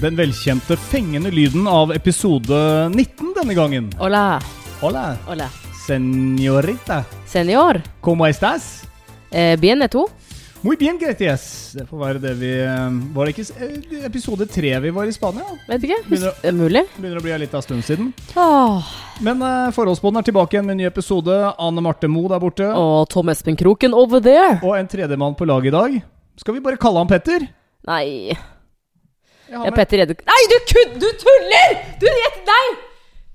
Den velkjente fengende lyden av episode 19 denne gangen. Hola. Hola, Hola. señorita. Senor. Como estas? Eh, bien, er? Muy bien, gracias. Det får være det vi eh, Var det ikke eh, episode tre vi var i Spania? Vet ikke. Begynner- Det er mulig. Begynner å bli litt av stund siden. Åh. Men eh, Forholdsbånden er tilbake igjen med en ny episode. Anne Marte Moe der borte. Og Tom Espen Kroken over there. Og en tredjemann på laget i dag. Skal vi bare kalle han Petter? Nei. Ja, med- Petter Edde... Nei, du kud... Du tuller! Du Nei!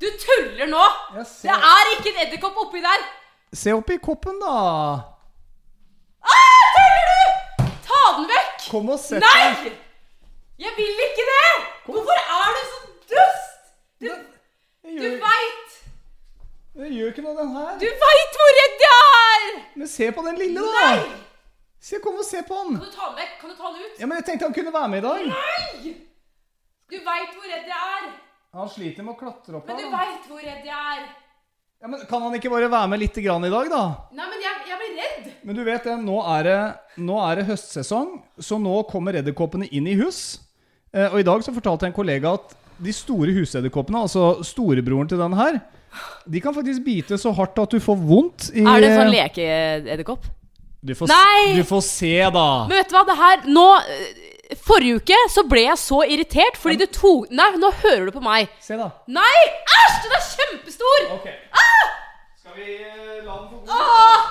Du tuller nå! Det er ikke en edderkopp oppi der! se oppi koppen, da. Ah, tuller du?! Ta den vekk! Kom og sett. Nei! Jeg vil ikke det! Hvorfor er du så dust? Du, Jeg du gjør, veit Det gjør ikke noe, den her. Du veit hvor redd jeg er! Men se på den lille, da. Nei! Se, Kom og se på han. Kan du ta den vekk? Kan du ta han ut? Ja, men Jeg tenkte han kunne være med i dag. Nei! Du veit hvor redd jeg er. Han sliter med å klatre opp Men du her. veit hvor redd jeg er. Ja, men Kan han ikke bare være med litt grann i dag, da? Nei, men jeg, jeg blir redd. Men du vet det, nå er det, nå er det høstsesong, så nå kommer edderkoppene inn i hus. Eh, og i dag så fortalte en kollega at de store husedderkoppene, altså storebroren til den her, de kan faktisk bite så hardt at du får vondt i Er det en sånn lekeedderkopp? Du får, Nei! Du får se, da. Men vet du hva, det her Nå øh, Forrige uke så ble jeg så irritert fordi du tok Nei, nå hører du på meg. Se, da. Nei! Æsj! Den er kjempestor! Ok. Skal vi eh, la den få gå? Ah!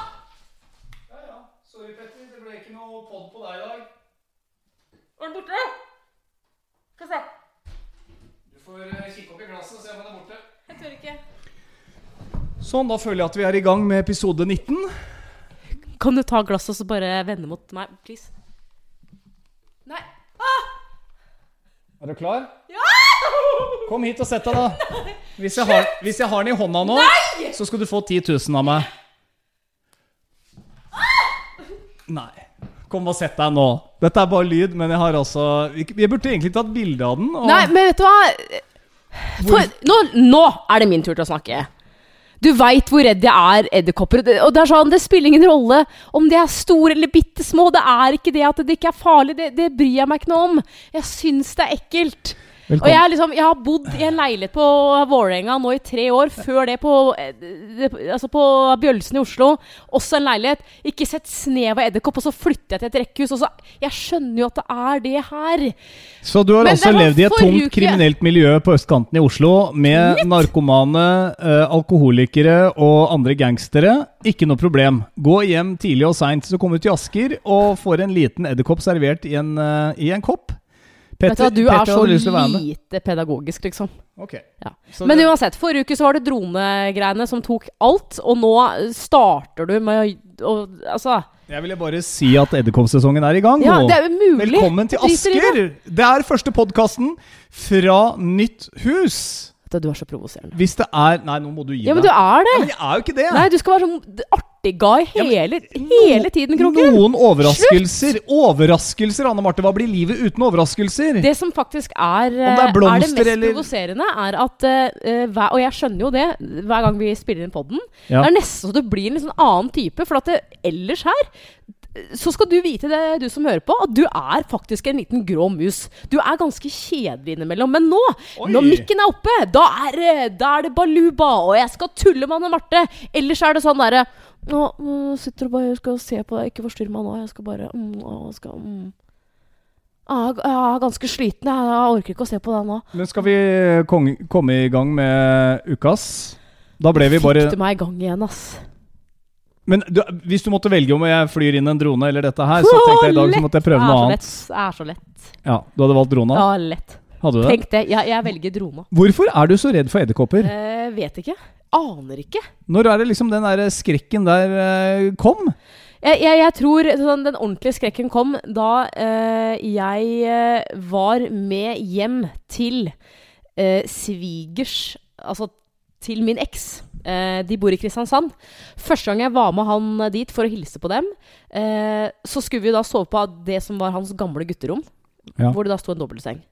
Ja, ja. Sorry, Petter. Det ble ikke noe pod på deg i dag. Var den borte? Vi se. Du får eh, kikke opp i glasset og se om den er borte. Jeg tør ikke. Sånn, da føler jeg at vi er i gang med episode 19. Kan du ta glasset og så bare vende mot meg, please? Nei. Ah! Er du klar? Ja! Kom hit og sett deg, da. Hvis jeg har, hvis jeg har den i hånda nå, så skal du få 10 000 av meg. Nei. Kom og sett deg nå. Dette er bare lyd, men jeg har altså Vi vi burde egentlig tatt bilde av den. Og Nei, men vet du hva? For, nå, nå er det min tur til å snakke. Du veit hvor redd jeg er edderkopper. Og det er sånn, det spiller ingen rolle om de er store eller bitte små. Det er ikke det at det ikke er farlig. Det, det bryr jeg meg ikke noe om. Jeg syns det er ekkelt. Og jeg, liksom, jeg har bodd i en leilighet på Vålerenga nå i tre år. Før det på, eh, altså på Bjølsen i Oslo. Også en leilighet. Ikke sett snev av edderkopp. Og så flytter jeg til et rekkehus. Og så, jeg skjønner jo at det er det her. Så du har Men altså levd i et tomt uke. kriminelt miljø på østkanten i Oslo med narkomane, eh, alkoholikere og andre gangstere. Ikke noe problem. Gå hjem tidlig og seint, så kommer du til Asker og får en liten edderkopp servert i en, eh, i en kopp. Vet du hva, du er så lite pedagogisk, liksom. Ok. Ja. Men det- uansett, forrige uke så var det dronegreiene som tok alt, og nå starter du med å Altså Jeg ville bare si at edderkoppsesongen er i gang Ja, det er mulig. Velkommen til Asker! Det er første podkasten fra nytt hus. Du er så provoserende. Hvis det er Nei, nå må du gi Ja, men du er det! Ja, men jeg er jo ikke det. Nei, du skal være sånn artig guy Ja, men- hele, hele tiden, Kroken. Noen overraskelser. Overraskelser, Anne Marte. Hva blir livet uten overraskelser? Det som faktisk er, det er blomster, er, det mest provoserende, er at uh, hver, Og jeg skjønner jo det hver gang vi spiller inn podden. Ja. Det er nesten så du blir en sånn annen type. For at det, ellers her så skal du vite det, du som hører på, at du er faktisk en liten grå mus. Du er ganske kjedelig innimellom. Men nå, Oi. når mikken er oppe, da er, det- da er det baluba, og jeg skal tulle med Anne Marte. Ellers er det sånn derre Nå sitter du bare og skal se på deg, ikke forstyrr meg nå. Jeg skal bare mm, å, skal, mm. Jeg er- ganske sliten. Jeg, jeg orker ikke å se på deg nå. Men skal vi komme i gang med ukas? Da ble vi bare Fikk du meg i gang igjen, ass. Men du, hvis du måtte velge om jeg flyr inn en drone eller dette her, så tenkte jeg i dag så måtte jeg prøve noe annet. Det er så lett. Ja, Du hadde valgt drona? Ja, lett. Hadde du det? Tenk det. Jeg, jeg velger drona. Hvorfor er du så redd for edderkopper? Eh, vet ikke. Aner ikke. Når er det liksom den der skrekken der eh, kom? Jeg, jeg, jeg tror sånn, den ordentlige skrekken kom da eh, jeg eh, var med hjem til eh, svigers Altså til min eks. Eh, de bor i Kristiansand. Første gang jeg var med han dit for å hilse på dem, eh, så skulle vi da sove på det som var hans gamle gutterom. Ja. Hvor det da sto en dobbeltseng.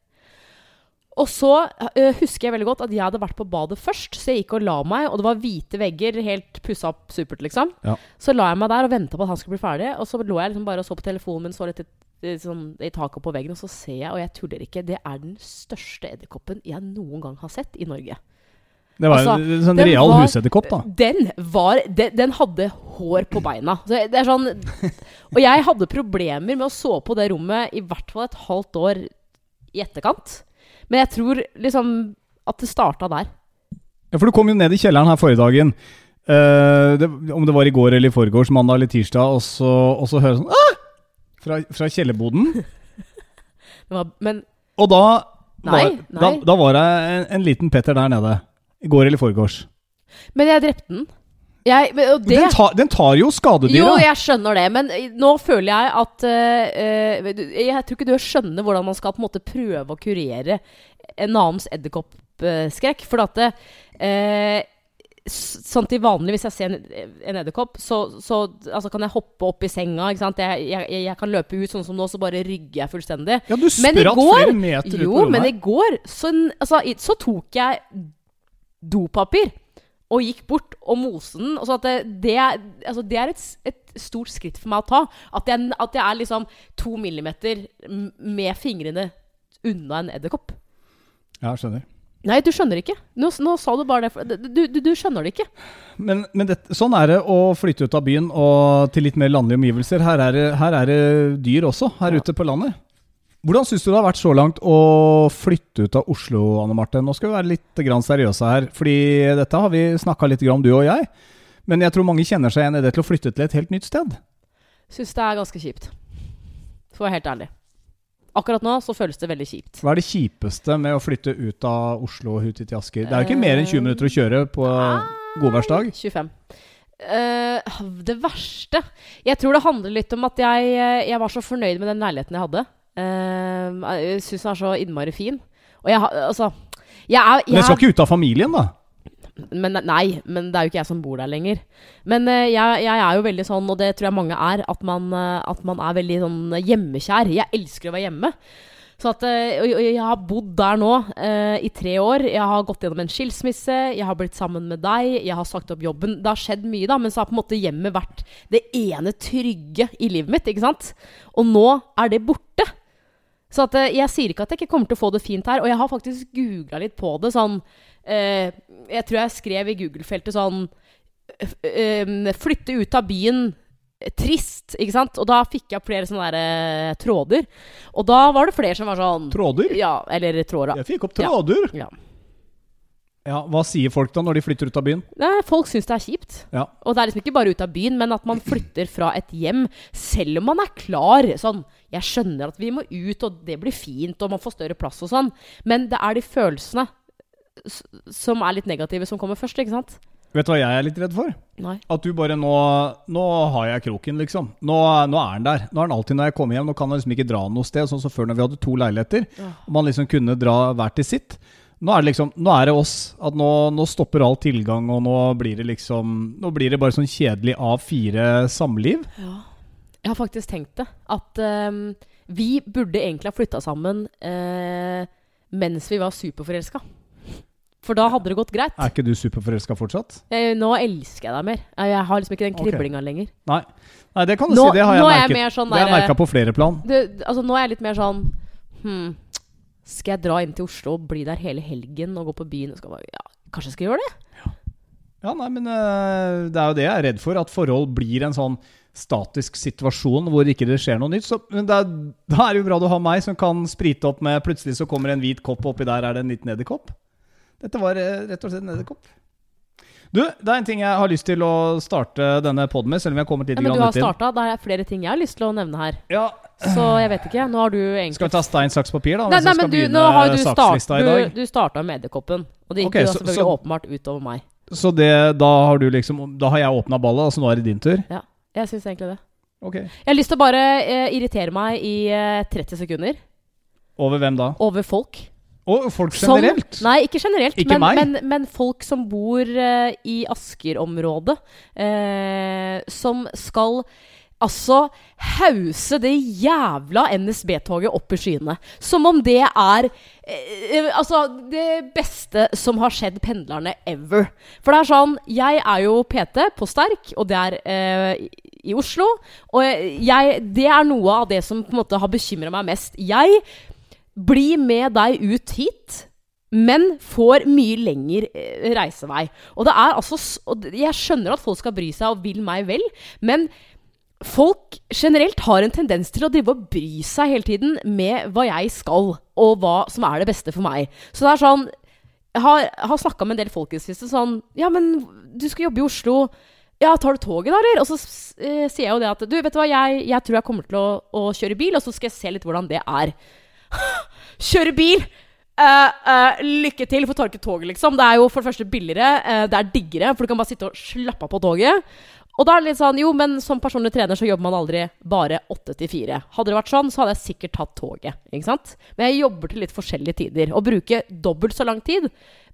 Og så øh, husker jeg veldig godt at jeg hadde vært på badet først, så jeg gikk og la meg, og det var hvite vegger, helt pussa opp supert, liksom. Ja. Så la jeg meg der og venta på at han skulle bli ferdig, og så lå jeg liksom bare og så på telefonen min, så litt i, i, sånn, i taket på veggen, og så ser jeg, og jeg tuller ikke, det er den største edderkoppen jeg noen gang har sett i Norge. Det var Altså, en sånn real var- husedderkopp, da. Den var den, den hadde hår på beina. Så det er sånn Og jeg hadde problemer med å sove på det rommet i hvert fall et halvt år i etterkant. Men jeg tror liksom at det starta der. Ja, for du kom jo ned i kjelleren her forrige dagen. Uh, det, om det var i går eller i forgårs, mandag eller tirsdag, og så, og så hører sånn ah! fra, fra kjellerboden. Men Og da Nei, var, Da, da var det en, en liten Petter der nede. I går eller foregårs. Men jeg drepte den. Jeg, men, det, Den, tar- den tar jo skadedyra. jo, jeg skjønner det, men nå føler jeg at uh, Jeg tror ikke du skjønner hvordan man skal på en måte prøve å kurere en annens edderkoppskrekk. For at det, uh, Sånn til vanlig, hvis jeg ser en, en edderkopp, så, så altså kan jeg hoppe opp i senga. Jeg, jeg, jeg kan løpe ut sånn som nå, så bare rygger jeg fullstendig. Ja, du spratt flere meter ut Jo, på rommet. men i går så, altså, så tok jeg dopapir og gikk bort og moste den. Og så at det, det, altså, det er et, et stort skritt for meg å ta. At jeg, at jeg er liksom to millimeter med fingrene unna en edderkopp. Ja, skjønner. Nei, du skjønner ikke. Nå, nå sa du bare det. Du, du, du skjønner det ikke. Men, men det, sånn er det å flytte ut av byen og til litt mer landlige omgivelser. Her er det, her er det dyr også, her Ja. ute på landet. Hvordan syns du det har vært så langt å flytte ut av Oslo, Anne Marte? Nå skal vi være litt grann seriøse her, fordi dette har vi snakka litt grann om, du og jeg. Men jeg tror mange kjenner seg igjen i det til å flytte til et helt nytt sted. Syns det er ganske kjipt. For å være helt ærlig. Akkurat nå så føles det veldig kjipt. Hva er det kjipeste med å flytte ut av Oslo og ut til Asker? Det er jo ikke mer enn 20 minutter å kjøre på godværsdag. 25. Uh, det verste Jeg tror det handler litt om at jeg, eh, jeg var så fornøyd med den leiligheten jeg hadde. Eh, jeg syns den er så innmari fin. Og jeg har Altså jeg er, Men jeg jeg skal er, ikke ut av familien, da. men Nei, men det er jo ikke jeg som bor der lenger. Men uh, jeg, jeg er jo veldig sånn, og det tror jeg mange er, at man, uh, at man er veldig sånn hjemmekjær. Jeg elsker å være hjemme. Så at, og jeg har bodd der nå i tre år. Jeg har gått gjennom en skilsmisse. Jeg har blitt sammen med deg. Jeg har sagt opp jobben. Det har skjedd mye, da, men så har på en måte hjemmet vært det ene trygge i livet mitt. ikke sant? Og nå er det borte. Så at, eh, jeg sier ikke at jeg ikke kommer til å få det fint her. Og jeg har faktisk googla litt på det. sånn eh, Jeg tror jeg skrev i Google-feltet sånn eh, eh, Flytte ut av byen. eh, Trist, ikke sant? Og da fikk jeg flere sånne der, eh, tråder. Og da var det flere som var sånn Tråder? Ja, eller tråder. Jeg fikk opp tråder. Ja. Ja, Hva sier folk da når de flytter ut av byen? Nei, folk syns det er kjipt. Ja. Og det er liksom ikke bare ut av byen, men at man flytter fra et hjem selv om man er klar. Sånn, jeg skjønner at vi må ut, og det blir fint, og man får større plass og sånn, men det er de følelsene som er litt negative, som kommer først, ikke sant? Vet du hva jeg er litt redd for? Nei. At du bare nå Nå har jeg kroken, liksom. Nå, nå er den der. Nå er den alltid når jeg kommer hjem. Nå kan jeg liksom ikke dra noe sted, sånn som før når vi hadde to leiligheter. Ja. Man liksom kunne dra hver til sitt. Nå er det liksom Nå er det oss. At nå, nå stopper all tilgang, og nå blir det liksom Nå blir det bare sånn kjedelig A4 samliv. Ja. Jeg har faktisk tenkt det. At um, vi burde egentlig ha flytta sammen uh, mens vi var superforelska. For da hadde det gått greit. Er ikke du superforelska fortsatt? Jeg, nå elsker jeg deg mer. Jeg, har liksom ikke den kriblinga okay. lenger. Nei. Nei, det kan du Nå- si. Det har jeg er merket. mer sånn det har jeg merka på flere plan. Det, altså, nå er jeg litt mer sånn hmm, Skal jeg dra inn til Oslo og bli der hele helgen og gå på byen? Og skal bare, ja, kanskje jeg skal gjøre det? Ja, nei, men uh, det er jo det jeg er redd for. At forhold blir en sånn statisk situasjon hvor ikke det skjer noe nytt. Så, men da er det jo bra du har meg som kan sprite opp med Plutselig så kommer en hvit kopp, og oppi der er det en liten edderkopp. Dette var eh, rett og slett en edderkopp. Du, det er en ting jeg har lyst til å starte denne poden med, selv om jeg har kommet litt Ja, men du har starta. Det er flere ting jeg har lyst til å nevne her. Ja, Så jeg vet ikke. Nå har du egentlig skal vi ta stein, saks, papir, da? Nei, nei, men du, nå har du, start, du, du starta med edderkoppen. Og det gikk okay, jo selvfølgelig så- åpenbart utover meg. Så det, da har du liksom Da har jeg åpna ballet, altså nå er det din tur? Ja, jeg syns egentlig det. Okay. Jeg har lyst til å bare eh, irritere meg i eh, 30 sekunder Over hvem da? over folk. Og folk Som- generelt? Nei, ikke generelt. Ikke men, men, men folk som bor uh, i Asker-området, uh, som skal altså hause det jævla NSB-toget opp i skyene. Som om det er eh, altså det beste som har skjedd pendlerne ever. For det er sånn Jeg er jo PT på Sterk, og det er eh, i Oslo. Og jeg, det er noe av det som på en måte har bekymra meg mest. Jeg blir med deg ut hit men får mye lengre eh, reisevei. Og det er altså Jeg skjønner at folk skal bry seg og vil meg vel, men folk generelt har en tendens til å drive og bry seg hele tiden med hva jeg skal, og hva som er det beste for meg. Så det er sånn Jeg har, har snakka med en del folk i det siste sånn Ja, men du skal jobbe i Oslo. Ja, tar du toget, da, eller? Og så eh, sier jeg jo det at Du, vet du hva, jeg, jeg tror jeg kommer til å, å kjøre bil, og så skal jeg se litt hvordan det er. Kjøre bil! Uh, uh, lykke til, få ikke toget, liksom. Det er jo for det første billigere, uh, det er diggere, for du kan bare sitte og slappe av på toget. Og da er det litt sånn, jo, men som personlig trener så jobber man aldri bare åtte til fire. Hadde det vært sånn, så hadde jeg sikkert tatt toget. ikke sant? Men jeg jobber til litt forskjellige tider. Og bruker dobbelt så lang tid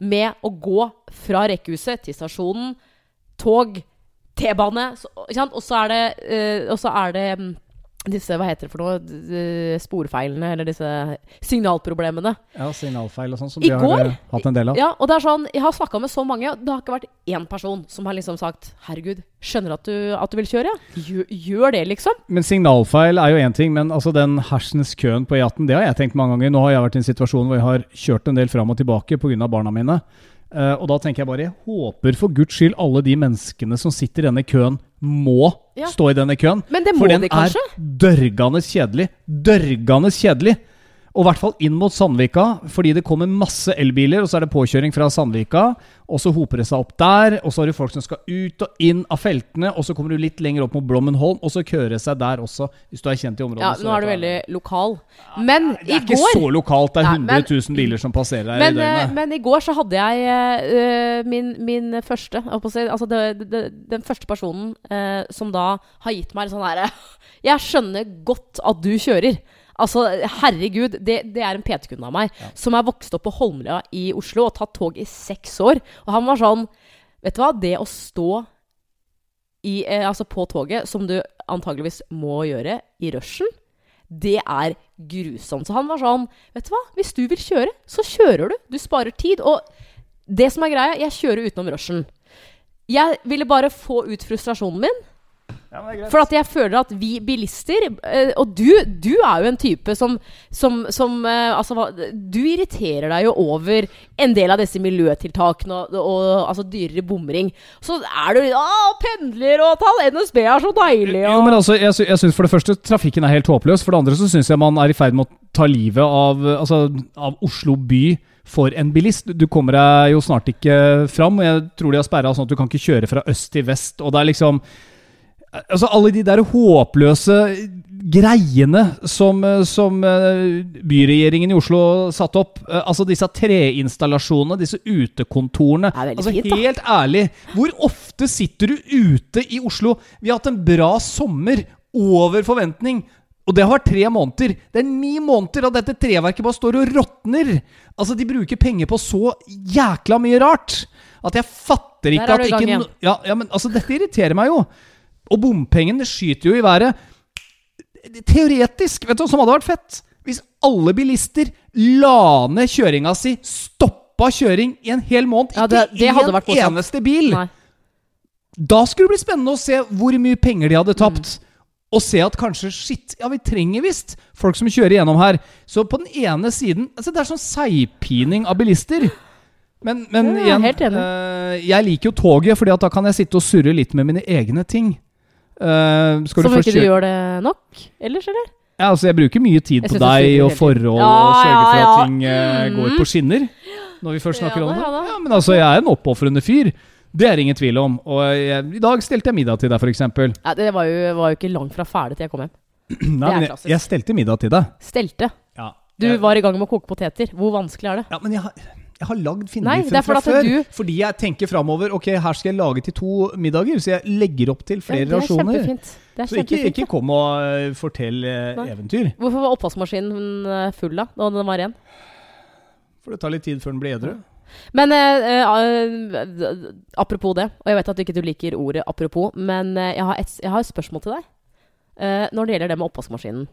med å gå fra rekkehuset til stasjonen, tog, T-bane, og så er det, og så er det mm, disse, hva heter det for noe, sporfeilene, eller disse signalproblemene. Ja, signalfeil og sånn som I vi har går- eh, hatt en del av. Ja, og det er sånn, jeg har snakka med så mange, og det har ikke vært én person som har liksom sagt 'herregud, skjønner at du, at du vil kjøre'? Gjør, gjør det, liksom. Men signalfeil er jo én ting, men altså den hersens køen på E18, det har jeg tenkt mange ganger. Nå har jeg vært i en situasjon hvor jeg har kjørt en del fram og tilbake pga. barna mine. Eh, og da tenker jeg bare jeg håper for guds skyld alle de menneskene som sitter i denne køen, må Ja. stå i denne køen. Men det må for den de er dørgende kjedelig. Dørgende kjedelig. Og i hvert fall inn mot Sandvika, fordi det kommer masse elbiler, og så er det påkjøring fra Sandvika, og så hoper det seg opp der, og så har du folk som skal ut og inn av feltene, og så kommer du litt lenger opp mot Blommenholm, og så kører det seg der også, hvis du er kjent i området. Ja, nå er du veldig lokal. Men Det er ikke går så lokalt, det er Nei, 100 men- 000 biler som passerer her men, i eh, døgnet. men i går så hadde jeg eh, min, min første Altså det, det, den første personen eh, som da har gitt meg sånn herre Jeg skjønner godt at du kjører. Altså, herregud, det, det er en PT-kunde av meg som er vokst opp på Holmlia i Oslo og tatt tog i seks år. Og han var sånn Vet du hva, det å stå i, eh, altså på toget, som du antageligvis må gjøre i rushen, det er grusomt. Så han var sånn Vet du hva, hvis du vil kjøre, så kjører du. Du sparer tid. Og det som er greia, jeg kjører utenom rushen. Jeg ville bare få ut frustrasjonen min. Ja. For at jeg føler at vi bilister eh, Og du, du er jo en type som, som, som eh, Altså, du irriterer deg jo over en del av disse miljøtiltakene og, og altså dyrere bomring. Så er du litt Å, pendler og tal! NSB er så deilig! Jo, men altså, jeg, sy jeg synes For det første, trafikken er helt håpløs. For det andre så syns jeg man er i ferd med å ta livet av, altså, av Oslo by for en bilist. Du kommer deg jo snart ikke fram. og Jeg tror de har sperra sånn at du kan ikke kjøre fra øst til vest. Og det er liksom Altså, alle de der håpløse greiene som, eh, som eh, byregjeringen i Oslo satte opp. eh, Altså disse treinstallasjonene, disse utekontorene. Altså, fint. Helt ærlig, hvor ofte sitter du ute i Oslo? Vi har hatt en bra sommer over forventning. Og det har vært tre måneder. Det er ni måneder at dette treverket bare står og råtner. Altså, de bruker penger på så jækla mye rart at jeg fatter ikke at ikke no- ja, ja, men altså, dette irriterer meg jo. Og bompengene skyter jo i været. Teoretisk, vet du hva som hadde vært fett? Hvis alle bilister la ned kjøringa si, stoppa kjøring i en hel måned, Ja, det- det ikke en eneste bil. nei. Da skulle det bli spennende å se hvor mye penger de hadde Mm. tapt. Og se at kanskje Shit, ja, vi trenger visst folk som kjører gjennom her. Så på den ene siden altså Det er sånn seigpining av bilister. Men, men Ja, jeg igjen helt enig. eh, Jeg liker jo toget, Fordi at da kan jeg sitte og surre litt med mine egne ting. Eh, skal Som du ikke du gjør det nok ellers, eller? ja, altså Jeg bruker mye tid på deg og forhold Ja, og sørge for at ting uh, går på skinner. Når vi først snakker Ja om det. ja. Men altså, jeg er en oppofrende fyr. Det er ingen tvil om. Og jeg, i dag stelte jeg middag til deg, f.eks. Ja, det var jo, var jo ikke langt fra ferdig til jeg kom hjem. Nei, men jeg, jeg stelte middag til deg. Stelte. Ja. Du var i gang med å koke poteter. Hvor vanskelig er det? ja, men jeg har, jeg har lagd er fra før. du- Fordi jeg tenker framover. Ok, her skal jeg lage til to middager, så jeg legger opp til flere Ja, det er rasjoner. Er Så ikke, ikke kom og eh, fortell eh, Nei. eventyr. Hvorfor var oppvaskmaskinen eh, full da, da den var ren? For det tar litt tid før den blir edru. Men eh, eh, apropos det, og jeg vet at du ikke liker ordet apropos, men jeg, har et, jeg har et spørsmål til deg. eh, når det gjelder det med oppvaskmaskinen.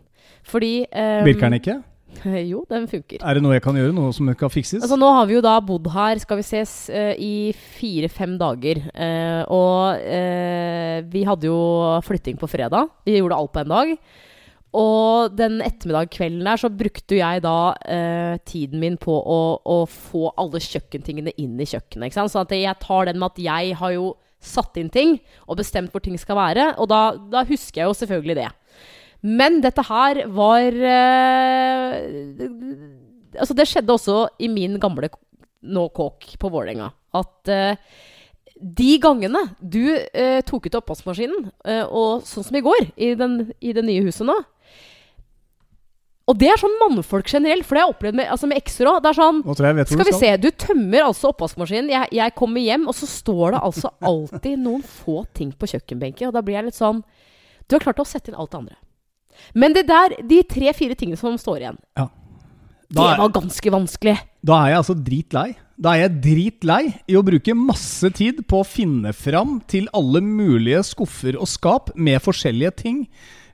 Fordi Virker den ikke? Jo, den funker. Er det noe jeg kan gjøre? Noe som kan fikses? Altså, nå har vi jo da bodd her, skal vi ses, eh, i fire-fem dager. Eh, og eh, vi hadde jo flytting på fredag. Vi gjorde alt på en dag. Og den ettermiddag kvelden der så brukte jeg da eh, tiden min på å, å få alle kjøkkentingene inn i kjøkkenet. Ikke sant? Så at jeg tar den med at jeg har jo satt inn ting og bestemt hvor ting skal være. Og da, da husker jeg jo selvfølgelig det. Men dette her var eh, Altså, det skjedde også i min gamle nå kåk på Vålerenga. At eh, de gangene du eh, tok ut oppvaskmaskinen, og sånn som i går, i, den, i det nye huset nå Og det er sånn mannfolk generelt, for det har jeg opplevd med, altså med ekser òg. Det er sånn skal vi skal. se, du tømmer altså oppvaskmaskinen. Jeg, jeg kommer hjem, og så står det altså alltid noen få ting på kjøkkenbenken. Og da blir jeg litt sånn Du har klart å sette inn alt det andre. Men det der, de tre-fire tingene som står igjen, Ja. det Da er, var ganske vanskelig. da er jeg altså dritlei. Da er jeg dritlei i å bruke masse tid på å finne fram til alle mulige skuffer og skap med forskjellige ting.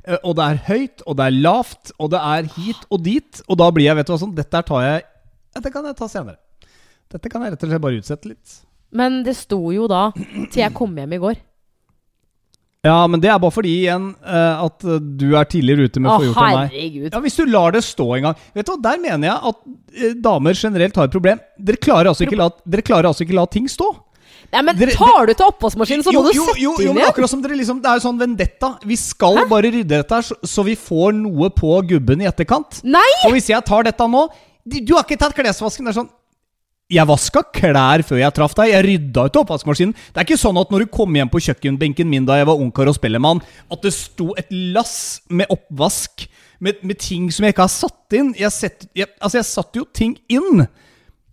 Eh, Og det er høyt, og det er lavt, og det er hit og dit. Og da blir jeg, vet du hva sånn, dette tar jeg Dette kan jeg ta senere. Dette kan jeg rett og slett bare utsette litt. Men det sto jo da til jeg kom hjem i går. Ja, men det er bare fordi igjen eh, at eh, du er tidligere ute med å få gjort meg. herregud. Ja, Hvis du lar det stå en gang Vet du hva, Der mener jeg at eh, damer generelt har et problem. Dere klarer altså ikke la, dere klarer altså ikke la ting stå. Nei, men Dere- tar du til oppvaskmaskinen, så må jo, du sette jo, jo, inn men akkurat som dere liksom Det er jo sånn vendetta. Vi skal bare rydde dette her, så, så vi får noe på gubben i etterkant. Nei! Og hvis jeg tar dette nå Du, du har ikke tatt klesvasken. Det er sånn jeg vaska klær før jeg traff deg. Jeg rydda ut oppvaskmaskinen. Det er ikke sånn at når du kom hjem på kjøkkenbenken min da jeg var ungkar og spellemann, at det sto et lass med oppvask med, med ting som jeg ikke har satt inn. Jeg, sett, jeg, altså, jeg satte jo ting inn.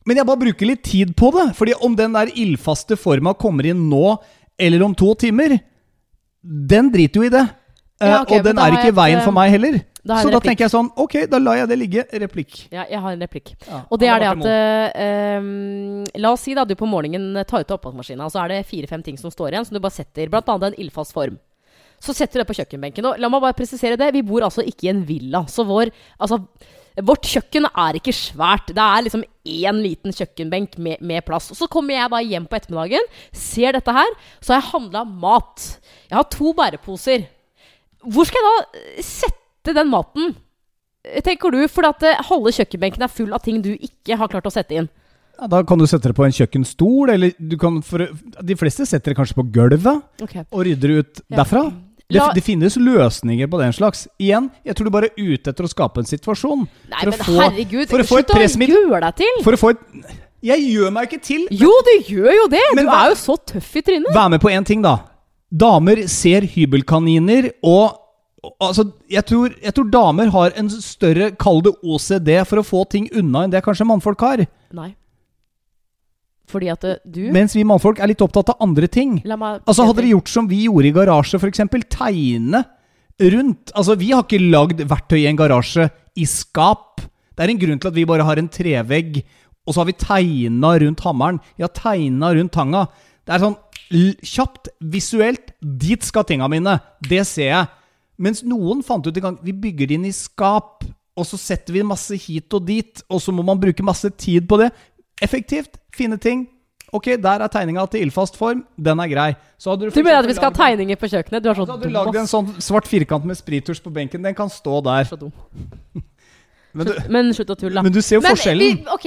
Men jeg bare bruker litt tid på det. Fordi om den der ildfaste forma kommer inn nå eller om to timer, den driter jo i det. Eh, Ja, ok, og den er ikke i veien et, for meg heller. da Så da replikk. tenker jeg sånn Ok, da lar jeg det ligge. Replikk. Ja, jeg har en replikk. Ja, Og det er det at eh, ehm, La oss si da du på morgenen tar ut oppvaskmaskinen, så er det fire-fem ting som står igjen, som du bare setter. Blant annet en ildfast form. Så setter du det på kjøkkenbenken. Og la meg bare presisere det, vi bor altså ikke i en villa. Så vår Altså, vårt kjøkken er ikke svært. Det er liksom én liten kjøkkenbenk med, med plass. Og så kommer jeg da hjem på ettermiddagen, ser dette her, så har jeg handla mat. Jeg har to bæreposer. Hvor skal jeg da eh, sette den maten? Tenker du, fordi at eh, halve kjøkkenbenken er full av ting du ikke har klart å sette inn. Ja, da kan du sette det på en kjøkkenstol, eller du kan for, De fleste setter det kanskje på gulvet og rydder ut Ja. derfra. Det, det finnes løsninger på den slags. Igjen, jeg tror du bare er ute etter å skape en situasjon. Nei, for men få- herregud, for å få et pressmiddel. gjøre deg til! For å få et Jeg gjør meg ikke til! Jo, du gjør jo det! Men du er jo så tøff i trynet. Vær med på én ting, da. Damer ser hybelkaniner, og Altså, jeg tror, jeg tror damer har en større, kall det OCD, for å få ting unna enn det kanskje mannfolk har. Nei. Fordi at eh, du Mens vi mannfolk er litt opptatt av andre ting. Meg Altså Hadde dere gjort som vi gjorde i garasje, f.eks. Tegne rundt Altså, vi har ikke lagd verktøy i en garasje i skap. Det er en grunn til at vi bare har en trevegg, og så har vi tegna rundt hammeren. Vi har tegna rundt tanga. Det er sånn kjapt, visuelt. Dit skal tinga mine. Det ser jeg. Mens noen fant ut en gang Vi bygger det inn i skap, og så setter vi masse hit og dit, og så må man bruke masse tid på det. Effektivt. Fine ting. Ok, der er tegninga til ildfast form. Den er grei. Så hadde Du mener at vi skal ha tegninger på kjøkkenet? Du er så så hadde du lagd en sånn svart firkant med sprittusj på benken. Den kan stå der. Så dum. Men du, Men slutt å tulle, da. men du ser jo Men forskjellen. vi, ok,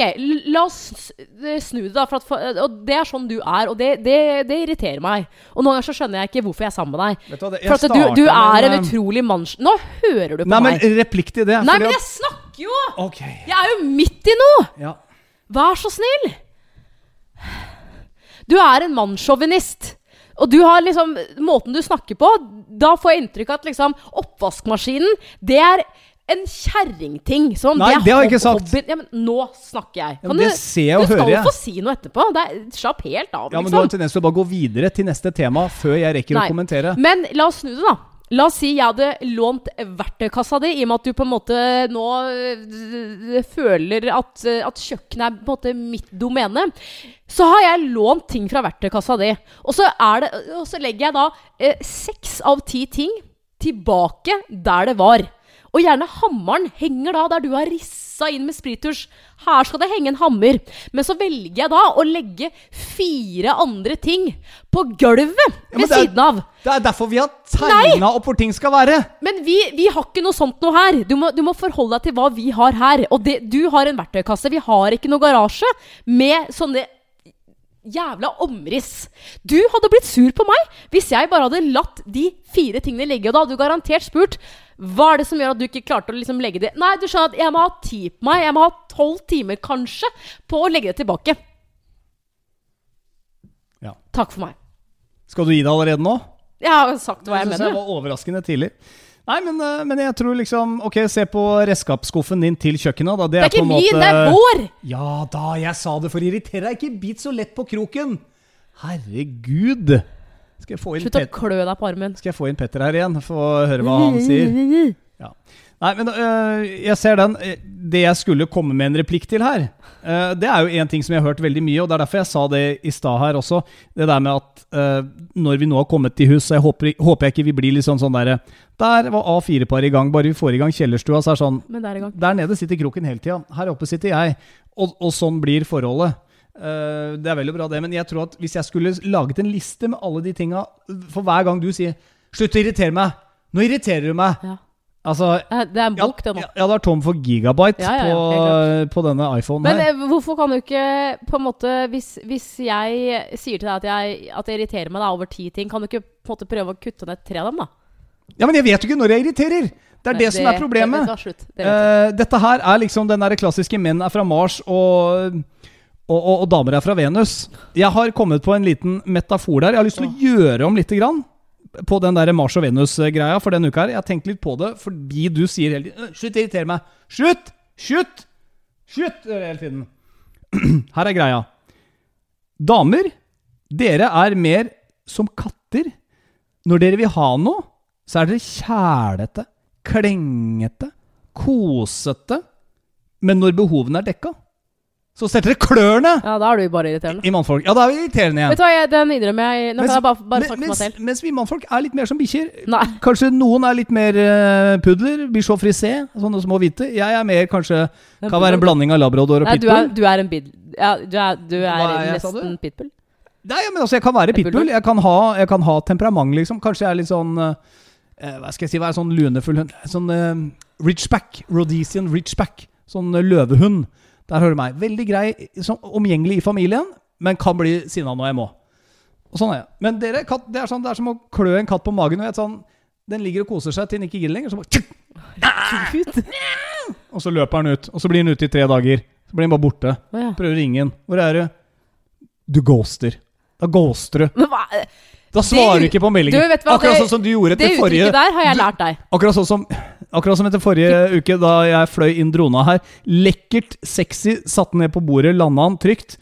la oss eh, snu det, da. At, og det er sånn du er, og det, det, det irriterer meg. Og noen ganger så skjønner jeg ikke hvorfor jeg er sammen med deg. Vet du hva, For at du, du er en utrolig manns... Nå hører du på Nei, men meg. replikk til det. Nei, men jeg snakker jo! Okay. Jeg er jo midt i noe! Ja. Vær så snill! Du er en mannssjåvinist. Og du har liksom Måten du snakker på, da får jeg inntrykk av at liksom oppvaskmaskinen, det er en kjerringting. Som om Nei, det, det har jeg ikke sagt. Ja, men nå snakker jeg. Ja, men det ser jeg og du skal jo få si noe etterpå. Det er, slapp helt av, liksom. ja, men du har liksom. tendens til å bare gå videre til neste tema før jeg rekker Nei. å kommentere. Men la oss snu det, da. La oss si jeg hadde lånt verktøykassa di, i og med at du på en måte nå øh, føler at, øh, at kjøkkenet er på en måte mitt domene. Så har jeg lånt ting fra verktøykassa di. Og så, det, og så legger jeg da eh, seks av ti ting tilbake der det var. Og gjerne hammeren henger da der du har rissa inn med sprittusj. Her skal det henge en hammer. Men så velger jeg da å legge fire andre ting på gulvet ved ja, er- siden av. Det er derfor vi har tegna opp hvor ting skal være. Men vi, vi har ikke noe sånt noe her. Du må, du må forholde deg til hva vi har her. Og det, du har en verktøykasse. Vi har ikke noe garasje med sånne jævla omriss. Du hadde blitt sur på meg hvis jeg bare hadde latt de fire tingene ligge. Og da hadde du garantert spurt hva er det som gjør at du ikke klarte å liksom legge det Nei, du skjønner at jeg må ha tid på meg. Jeg må ha tolv timer kanskje på å legge det tilbake. Ja. Takk for meg. Skal du gi deg allerede nå? Jeg har sagt hva jeg jeg mener. var overraskende tidlig. Nei, men, eh, men jeg tror liksom Ok, se på redskapsskuffen din til kjøkkenet. Da. Det, Det er på ikke min, måte- det er vår! Ja da, jeg sa det for å irritere deg. Ikke bit så lett på kroken. Herregud. Skal jeg få inn, Slutt å klø deg på armen. Skal jeg få inn Petter her igjen? Få høre hva han sier. Ja. Nei, men øh, jeg ser den. Eh, Det jeg skulle komme med en replikk til her, øh, det er jo en ting som jeg har hørt veldig mye, og det er derfor jeg sa det i stad her også. Det der med at øh, når vi nå har kommet til hus, så jeg håper, håper jeg ikke vi blir litt sånn sånn derre Der var A4-paret i gang, bare vi får i gang kjellerstua, så er det sånn Men der, er. Der nede sitter kroken hele tida. Her oppe sitter jeg. Og, og sånn blir forholdet. Uh, det er veldig bra, det. Men jeg tror at hvis jeg skulle laget en liste med alle de tinga For hver gang du sier 'slutt å irritere meg', nå irriterer du meg. Ja. Altså Eh, Det er en bok, det nå. ja, det er tom for gigabyte Ja, ja, ja, på, på denne iPhonen Men her. eh, hvorfor kan du ikke på en måte Hvis, hvis jeg sier til deg at jeg, at jeg irriterer meg da, over ti ting, kan du ikke på en måte prøve å kutte ned tre av dem, da? Ja, Men jeg vet jo ikke når jeg irriterer! Det er det, som er problemet. det slutt. Det jeg. Eh, dette her er liksom den der klassiske menn er fra Mars og, og, og, og damer er fra Venus. Jeg har kommet på en liten metafor der. Jeg har lyst til å gjøre om lite grann på den der Mars og Venus-greia for denne uka her. Jeg har tenkt litt på det fordi du sier hele tiden «Øh, Slutt å irritere meg! Slutt! Slutt! Slutt! hele tiden. Her er greia. Damer, dere er mer som katter. Når dere vil ha noe, så er dere kjælete, klengete, kosete. Men når behovene er dekka, så setter dere klørne Ja, da er du bare irriterende. i mannfolk. Ja, da er vi irriterende Vet igjen. du hva, jeg, den innrømmer jeg. Nå kan jeg bare, bare snakke for meg mens, selv. mens vi mannfolk er litt mer som bikkjer. Nei. Kanskje noen er litt mer uh, pudler, bichot frisé, sånne små hvite. Jeg er mer kanskje Kan være en blanding av labrador og Nei, du pitbull. er, du er en bid... Ja, du er, du er er jeg, sa nesten du? pitbull. Nei, men altså, jeg kan være En pitbull. bulldog? Jeg kan ha, jeg kan ha temperament, liksom. Kanskje jeg er litt sånn eh, Hva skal jeg si? hva er sånn lunefull hund. Sånn uh, ridgeback. Rhodesian ridgeback. Sånn eh, løvehund. Der hører du meg. Veldig grei, som, omgjengelig i familien, men kan bli sinna når jeg må. Og sånn er jeg. Men dere, katt, det, er sånn, det er som å klø en katt på magen. Og sånn, den ligger og koser seg til den ikke gidder lenger. Så bare, tjuk, og så løper den ut. Og så blir den ute i tre dager. Så blir den bare borte. Ja. Prøver å ringe den. Hvor er du? Du ghoster. Da ghoster du. Men hva? Da svarer du ikke på meldingen. Du, hva, akkurat det- sånn som du gjorde Det etter forrige uttrykket der har jeg lært deg. Akkurat sånn som Akkurat som etter forrige uke, da jeg fløy inn drona her. Lekkert, sexy, satte ned på bordet, landa han trygt.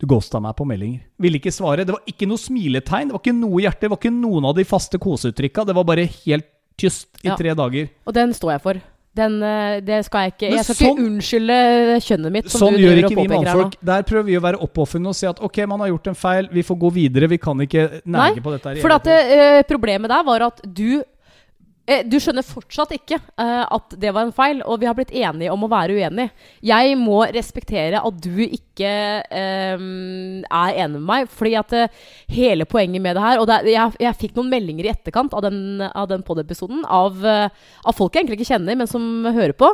Du ghosta meg på meldinger. Ville ikke svare. Det var ikke noe smiletegn, det var ikke noe hjerte, det var ikke noen av de faste koseuttrykka. Det var bare helt tyst i Ja. tre dager. Og den står jeg for. Den, eh, det skal jeg ikke Men Jeg skal sånn- ikke unnskylde kjønnet mitt. Som Sånn du gjør ikke vi mannfolk. Der prøver vi å være oppofrende og si at ok, man har gjort en feil, vi får gå videre. Vi kan ikke Nei, på dette. her Nei, For at, eh, problemet der var at du Du skjønner fortsatt ikke uh, at det var en feil, og vi har blitt enige om å være uenige. Jeg må respektere at du ikke uh, er enig med meg, fordi at uh, hele poenget med det her Og det, jeg, jeg fikk noen meldinger i etterkant av den, av den pod-episoden av, eh, av folk jeg egentlig ikke kjenner, men som hører på.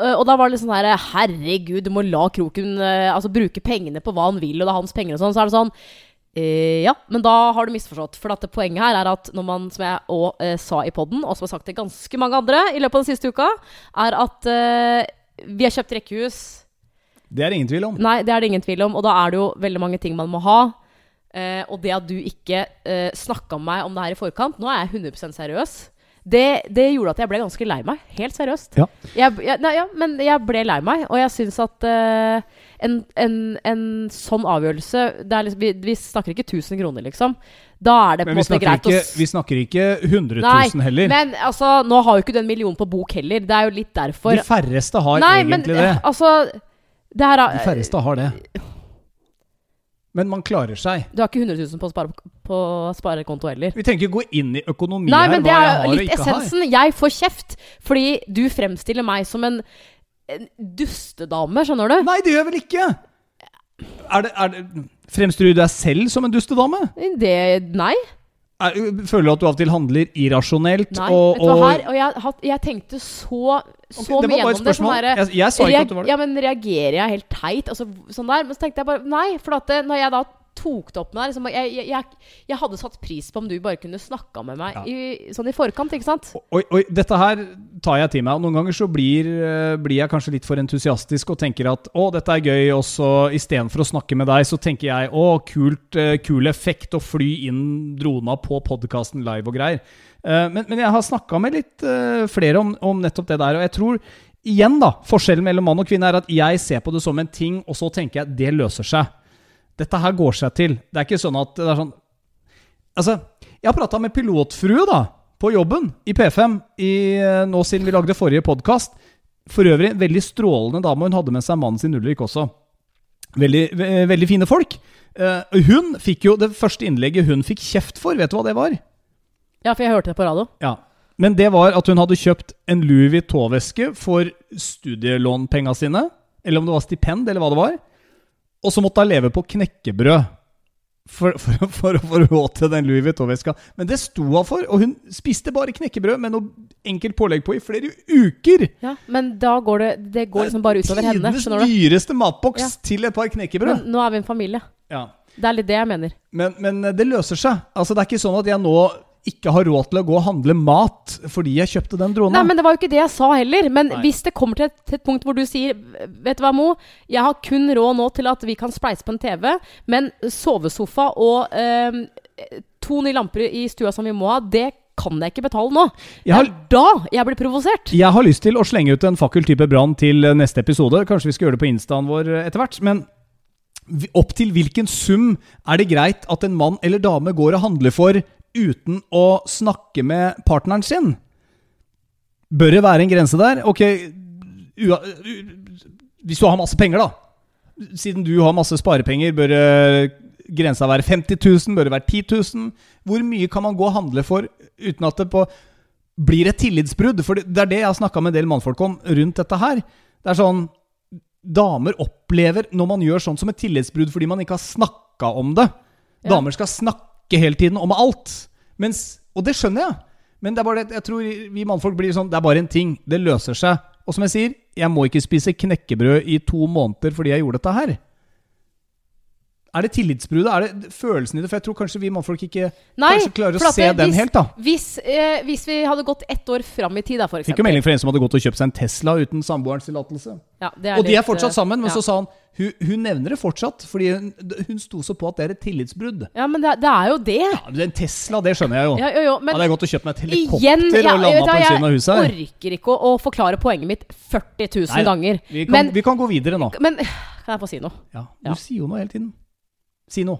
Eh, og da var det litt sånn her Herregud, du må la Kroken eh, altså bruke pengene på hva han vil, og det er hans penger og sånn. Så er det sånn Eh, ja, men da har du misforstått. For at poenget her er at når man, som jeg òg eh, sa i poden, og som har sagt til ganske mange andre i løpet av den siste uka, er at eh, vi har kjøpt rekkehus. Det er det ingen tvil om. Nei, det er det ingen tvil om. Og da er det jo veldig mange ting man må ha. Eh, og det at du ikke eh, snakka med meg om det her i forkant Nå er jeg 100% seriøs. Det, det gjorde at jeg ble ganske lei meg. Helt seriøst. Ja. Jeg, jeg, nei, ja, men jeg ble lei meg, og jeg syns at eh, en, en, en sånn avgjørelse liksom, vi, vi snakker ikke 1000 kroner, liksom. Da er det på en måte greit å ikke, s- vi snakker ikke 100 Nei, 000 heller. Men altså, nå har jo ikke du en million på bok heller. Det er jo litt derfor. De færreste har Nei, men egentlig det. eh, altså det her De er færreste har det. Men man klarer seg. Du har ikke 100 000 på, spare, på sparekonto heller. Vi trenger ikke gå inn i økonomi Nei, her, men det hva jeg er har og litt ikke har. essensen. Jeg får kjeft fordi du fremstiller meg som en dustedame, skjønner du? Nei, det gjør jeg vel ikke! Er det, er det, fremstår du deg selv som en dustedame? Det Nei. Er, føler du at du av og til handler irrasjonelt? nei. og, du og, her? Og jeg, jeg tenkte så, så var mye gjennom det. Sånn derre- jeg, jeg sa ikke at det var det. Ja, men reagerer jeg helt teit? Altså, sånn der? Men så tenkte jeg bare Nei, for at det, når jeg da tok det opp med deg liksom, jeg, jeg, jeg, jeg hadde satt pris på om du bare kunne snakka med meg Ja. i, sånn i forkant, ikke sant? Oi, oi, dette her tar jeg til meg. Noen ganger så blir, eh, blir jeg kanskje litt for entusiastisk og tenker at å, dette er gøy, og så istedenfor å snakke med deg, så tenker jeg å, kult, eh, kul effekt å fly inn drona på podkasten live og greier. Eh, Men, men jeg har snakka med litt flere om, om nettopp det der, og jeg tror igjen da, forskjellen mellom mann og kvinne er at jeg ser på det som en ting, og så tenker jeg det løser seg. Dette her går seg til. Det er ikke sånn at det er sånn Altså, jeg har prata med pilotfrue da, på jobben i P5 i, eh, nå siden vi lagde forrige podkast. For øvrig veldig strålende dame, hun hadde med seg mannen sin Ulrik også. Veldig, ve veldig fine folk. Uh, hun fikk jo det første innlegget hun fikk kjeft for. Vet du hva det var? Ja, for jeg hørte det på radio. Ja. Men det var at hun hadde kjøpt en Louis Vuitton-veske for studielånpenga sine. Eller om det var stipend, eller hva det var. Og så måtte hun leve på knekkebrød. For, for, for å få råd til den Louis Vuitton-veska. Men det sto hun for, og hun spiste bare knekkebrød med noe enkelt pålegg på i flere uker. Ja, Men da går det Det går liksom bare utover henne. Tidenes dyreste matboks Ja. til et par knekkebrød. Men nå er vi en familie. Ja. Det er litt det jeg mener. Men, men det løser seg. Altså Det er ikke sånn at jeg nå ikke har råd til å gå og handle mat fordi jeg kjøpte den drona. Nei, men det var jo ikke det jeg sa heller. Men Nei. hvis det kommer til et, til et punkt hvor du sier Vet du hva, Mo? Jeg har kun råd nå til at vi kan spleise på en TV, men sovesofa og eh, to nye lamper i stua som vi må ha, det kan jeg ikke betale nå. Det Jeg har- er da jeg blir provosert. Jeg har lyst til å slenge ut en fakkeltype brann til neste episode. Kanskje vi skal gjøre det på instaen vår eh, etter hvert. Men opp til hvilken sum er det greit at en mann eller dame går og handler for uten å snakke med partneren sin? Bør det være en grense der? Ok, hvis du har masse penger, da. Siden du har masse sparepenger, bør eh, grensa være 50 000? Bør det være 10 000? Hvor mye kan man gå og handle for uten at det på blir et tillitsbrudd. For det er det jeg har snakka med en del mannfolk om rundt dette her. Det er sånn Damer opplever når man gjør sånn som et tillitsbrudd fordi man ikke har snakka om det. Ja. Damer skal snakke hele tiden om alt. Mens, og det skjønner jeg. Men det er bare det, jeg tror vi mannfolk blir sånn Det er bare en ting. Det løser seg. Og som jeg sier, jeg må ikke spise knekkebrød i to måneder fordi jeg gjorde dette her. Er det tillitsbruddet? Er det følelsen i det? For jeg tror kanskje vi mannfolk ikke Nei, klarer å se det- den hvis- helt, da. Hvis, eh, hvis vi hadde gått ett år fram i tid, da, for Fikk jo melding fra en som hadde gått og kjøpt seg en Tesla uten samboerens tillatelse. Ja, og Og de er fortsatt eh, sammen, men ja. så sa han hun, hun nevner det fortsatt, fordi hun, hun sto så på at det er et tillitsbrudd. Ja, men det, det er jo det. Ja, En Tesla, det skjønner jeg jo. Ja, jo, jo, men Hadde jeg gått og kjøpt meg et helikopter igjen og jeg, landa på siden av huset her Jeg orker ikke å, å forklare poenget mitt 40 000 Nei, ganger. vi kan, Men, vi kan gå videre nå. men kan jeg få si noe? Ja, Du Ja. sier jo noe hele tiden. Si noe.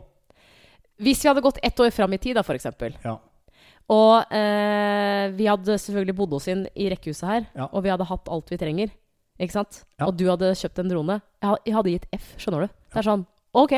Hvis vi hadde gått ett år fram i tid, da, eksempel, Ja. og eh, vi hadde selvfølgelig bodd oss inn i rekkehuset her, Ja. og vi hadde hatt alt vi trenger, ikke sant? Ja. Og du hadde kjøpt en drone, jeg, hadde gitt F, skjønner du? Det er sånn, ok,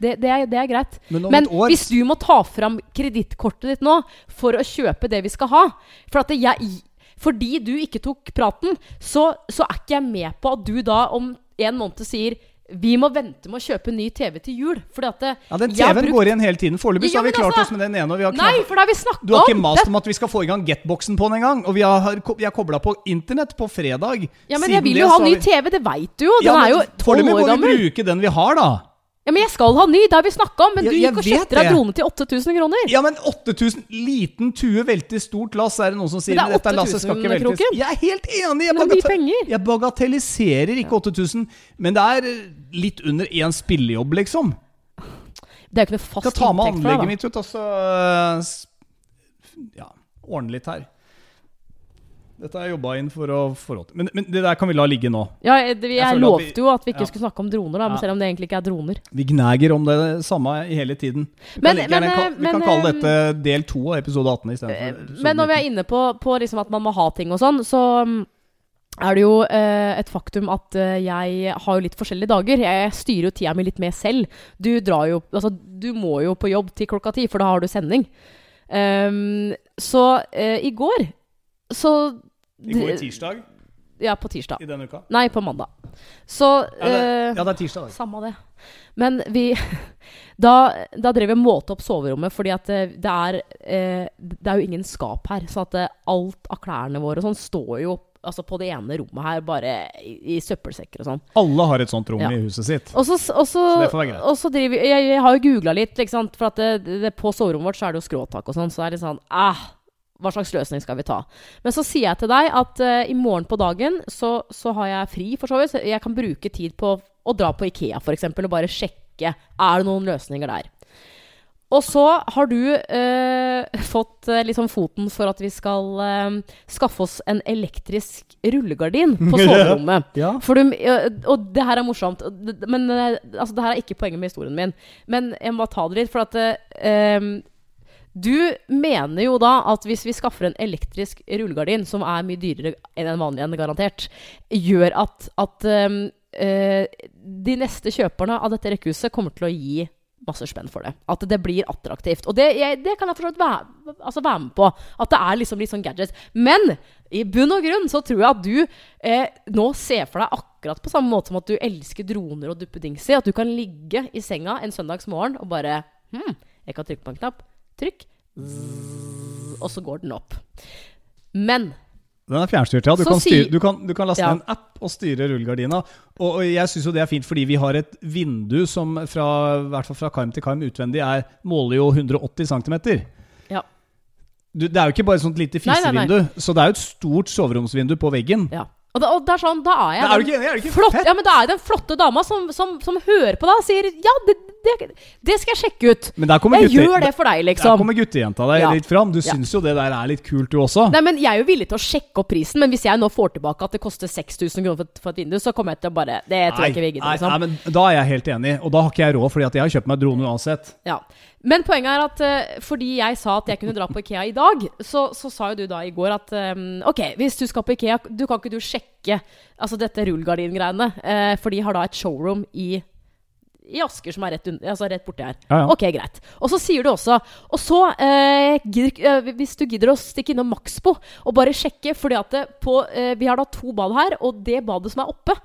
det, det, er, det er greit. Men Men år hvis du må ta fram kredittkortet ditt nå for å kjøpe det vi skal ha for at jeg, Fordi du ikke tok praten, så, så er ikke jeg med på at du da om en måned sier vi må vente med å kjøpe ny TV til jul. Fordi at det, Ja, Den TV-en brukt- går igjen hele tiden. Foreløpig Ja, har vi klart altså- oss med den ene. Og vi har Nei, for det har vi snakka om! du har ikke mast om at vi skal få i gang getboxen på den en gang. Og vi har, vi har kobla på internett på fredag. Ja, men Siden jeg vil det jo ha så ny vi- TV, det veit du jo! Den Ja, er men jo tolv foreløpig må vi bruke den vi har, da. Ja, Men jeg skal ha ny! Det har vi snakka om! Men du gikk og kjøpte deg drone til 8000 kroner! Ja, men 8000 Liten tue velter stort lass, er det noen som sier. Men det er dette lasset skal ikke 8000 veltes. kroken. Jeg er helt enig! Jeg, bagate- jeg bagatelliserer ikke 8000, men det er litt under én spillejobb, liksom. Det er jo ikke noe fast Skal ta med inntekt for anlegget deg, mitt ut, og så eh, Ja, ordne litt her. Dette har jeg jobba inn for å til. Men, men det der kan vi la ligge nå. Ja, det, jeg, Jeg lovte jo at vi ikke ja. skulle snakke om droner, da, Ja. selv om det egentlig ikke er droner. Vi gnager om det samme hele tiden. Vi Men- kan, men, gjerne eh, vi kan kalle eh, dette del to av episode 18 istedenfor. Men når vi er inne på, på liksom at man må ha ting og sånn, så mm, er det jo eh, et faktum at eh, jeg har jo litt forskjellige dager. Jeg styrer jo tida mi litt mer selv. Du drar jo Altså, du må jo på jobb til klokka ti, for da har du sending. Um, så eh, i går så I går tirsdag Ja, på tirsdag. i denne uka. Nei, på mandag. Så Ja, det, eh, ja, det er tirsdag. Da. Samme det. Men vi Da, da drev vi og målte opp soverommet, fordi at det, det er eh, Det er jo ingen skap her. Så at eh, alt av klærne våre og sånn står jo altså på det ene rommet her, bare i, i søppelsekker og sånn. Alle har et sånt rom Ja. i huset sitt. Og så, så, Så det får være greit. og så driver jeg, jeg har jo googla litt, for at det, det, på soverommet vårt så er det jo skråtak og sånn. Så det er litt sånn ah, Hva slags løsning skal vi ta? Men så sier jeg til deg at uh, i morgen på dagen så, så har jeg fri, for så vidt. Jeg kan bruke tid på å dra på Ikea, f.eks., og bare sjekke er det noen løsninger der. Og så har du uh, fått uh, liksom foten for at vi skal uh, skaffe oss en elektrisk rullegardin på soverommet. Ja. Du, og det her er morsomt, men altså, det her er ikke poenget med historien min. Men jeg må ta det litt, for at Du mener jo da at hvis vi skaffer en elektrisk rullegardin, som er mye dyrere enn en vanlig en, garantert, gjør at, at um, uh, de neste kjøperne av dette rekkehuset kommer til å gi masse spenn for det. At det blir attraktivt. Og det, jeg, det kan jeg for være, altså være med på. At det er liksom litt sånn gadget. Men i bunn og grunn så tror jeg at du eh, nå ser for deg akkurat på samme måte som at du elsker droner og duppedingser. At du kan ligge i senga en søndagsmorgen og bare Hm, jeg kan trykke på en knapp. Trykk. Zzz, og så går den opp. Men Den er fjernstyrt, ja. Du kan, styre, du kan, du kan laste Ja. ned en app og styre rullegardina. Og, og jeg syns jo det er fint, fordi vi har et vindu som fra, i hvert fall fra karm til karm utvendig er, måler jo 180 cm. Ja. Du, det er jo ikke bare et sånt lite fissevindu, så det er jo et stort soveromsvindu på veggen. ja. Og, da, og det er sånn, da er jeg er ikke? Er ja, men da er jeg den flotte dama som, som, som hører på deg og sier Ja, det, det, det skal jeg sjekke ut. Men der Jeg gutte, gjør det for deg, liksom. der kommer guttejenta deg Ja. litt fram. Du Ja. syns jo det der er litt kult, du også. Nei, men Jeg er jo villig til å sjekke opp prisen, men hvis jeg nå får tilbake at det koster 6000 kroner for, for et vindu, så kommer jeg til å bare Det tror jeg ikke vi gidder. liksom. nei, men da er jeg helt enig, og da har ikke jeg råd, fordi at jeg har kjøpt meg drone uansett. Ja. Men poenget er at uh, fordi jeg sa at jeg kunne dra på Ikea i dag, så, så sa jo du da i går at um, Ok, hvis du skal på Ikea, du kan ikke du sjekke altså dette rullegardingreiene? Uh, for de har da et showroom i i Asker, som er rett, altså rett borti her. Ja, ja. Ok, greit. Og så sier du også Og så, eh, eh, hvis du gidder å stikke innom Maxbo og bare sjekke Fordi at på, eh, vi har da to bad her, og det badet som er oppe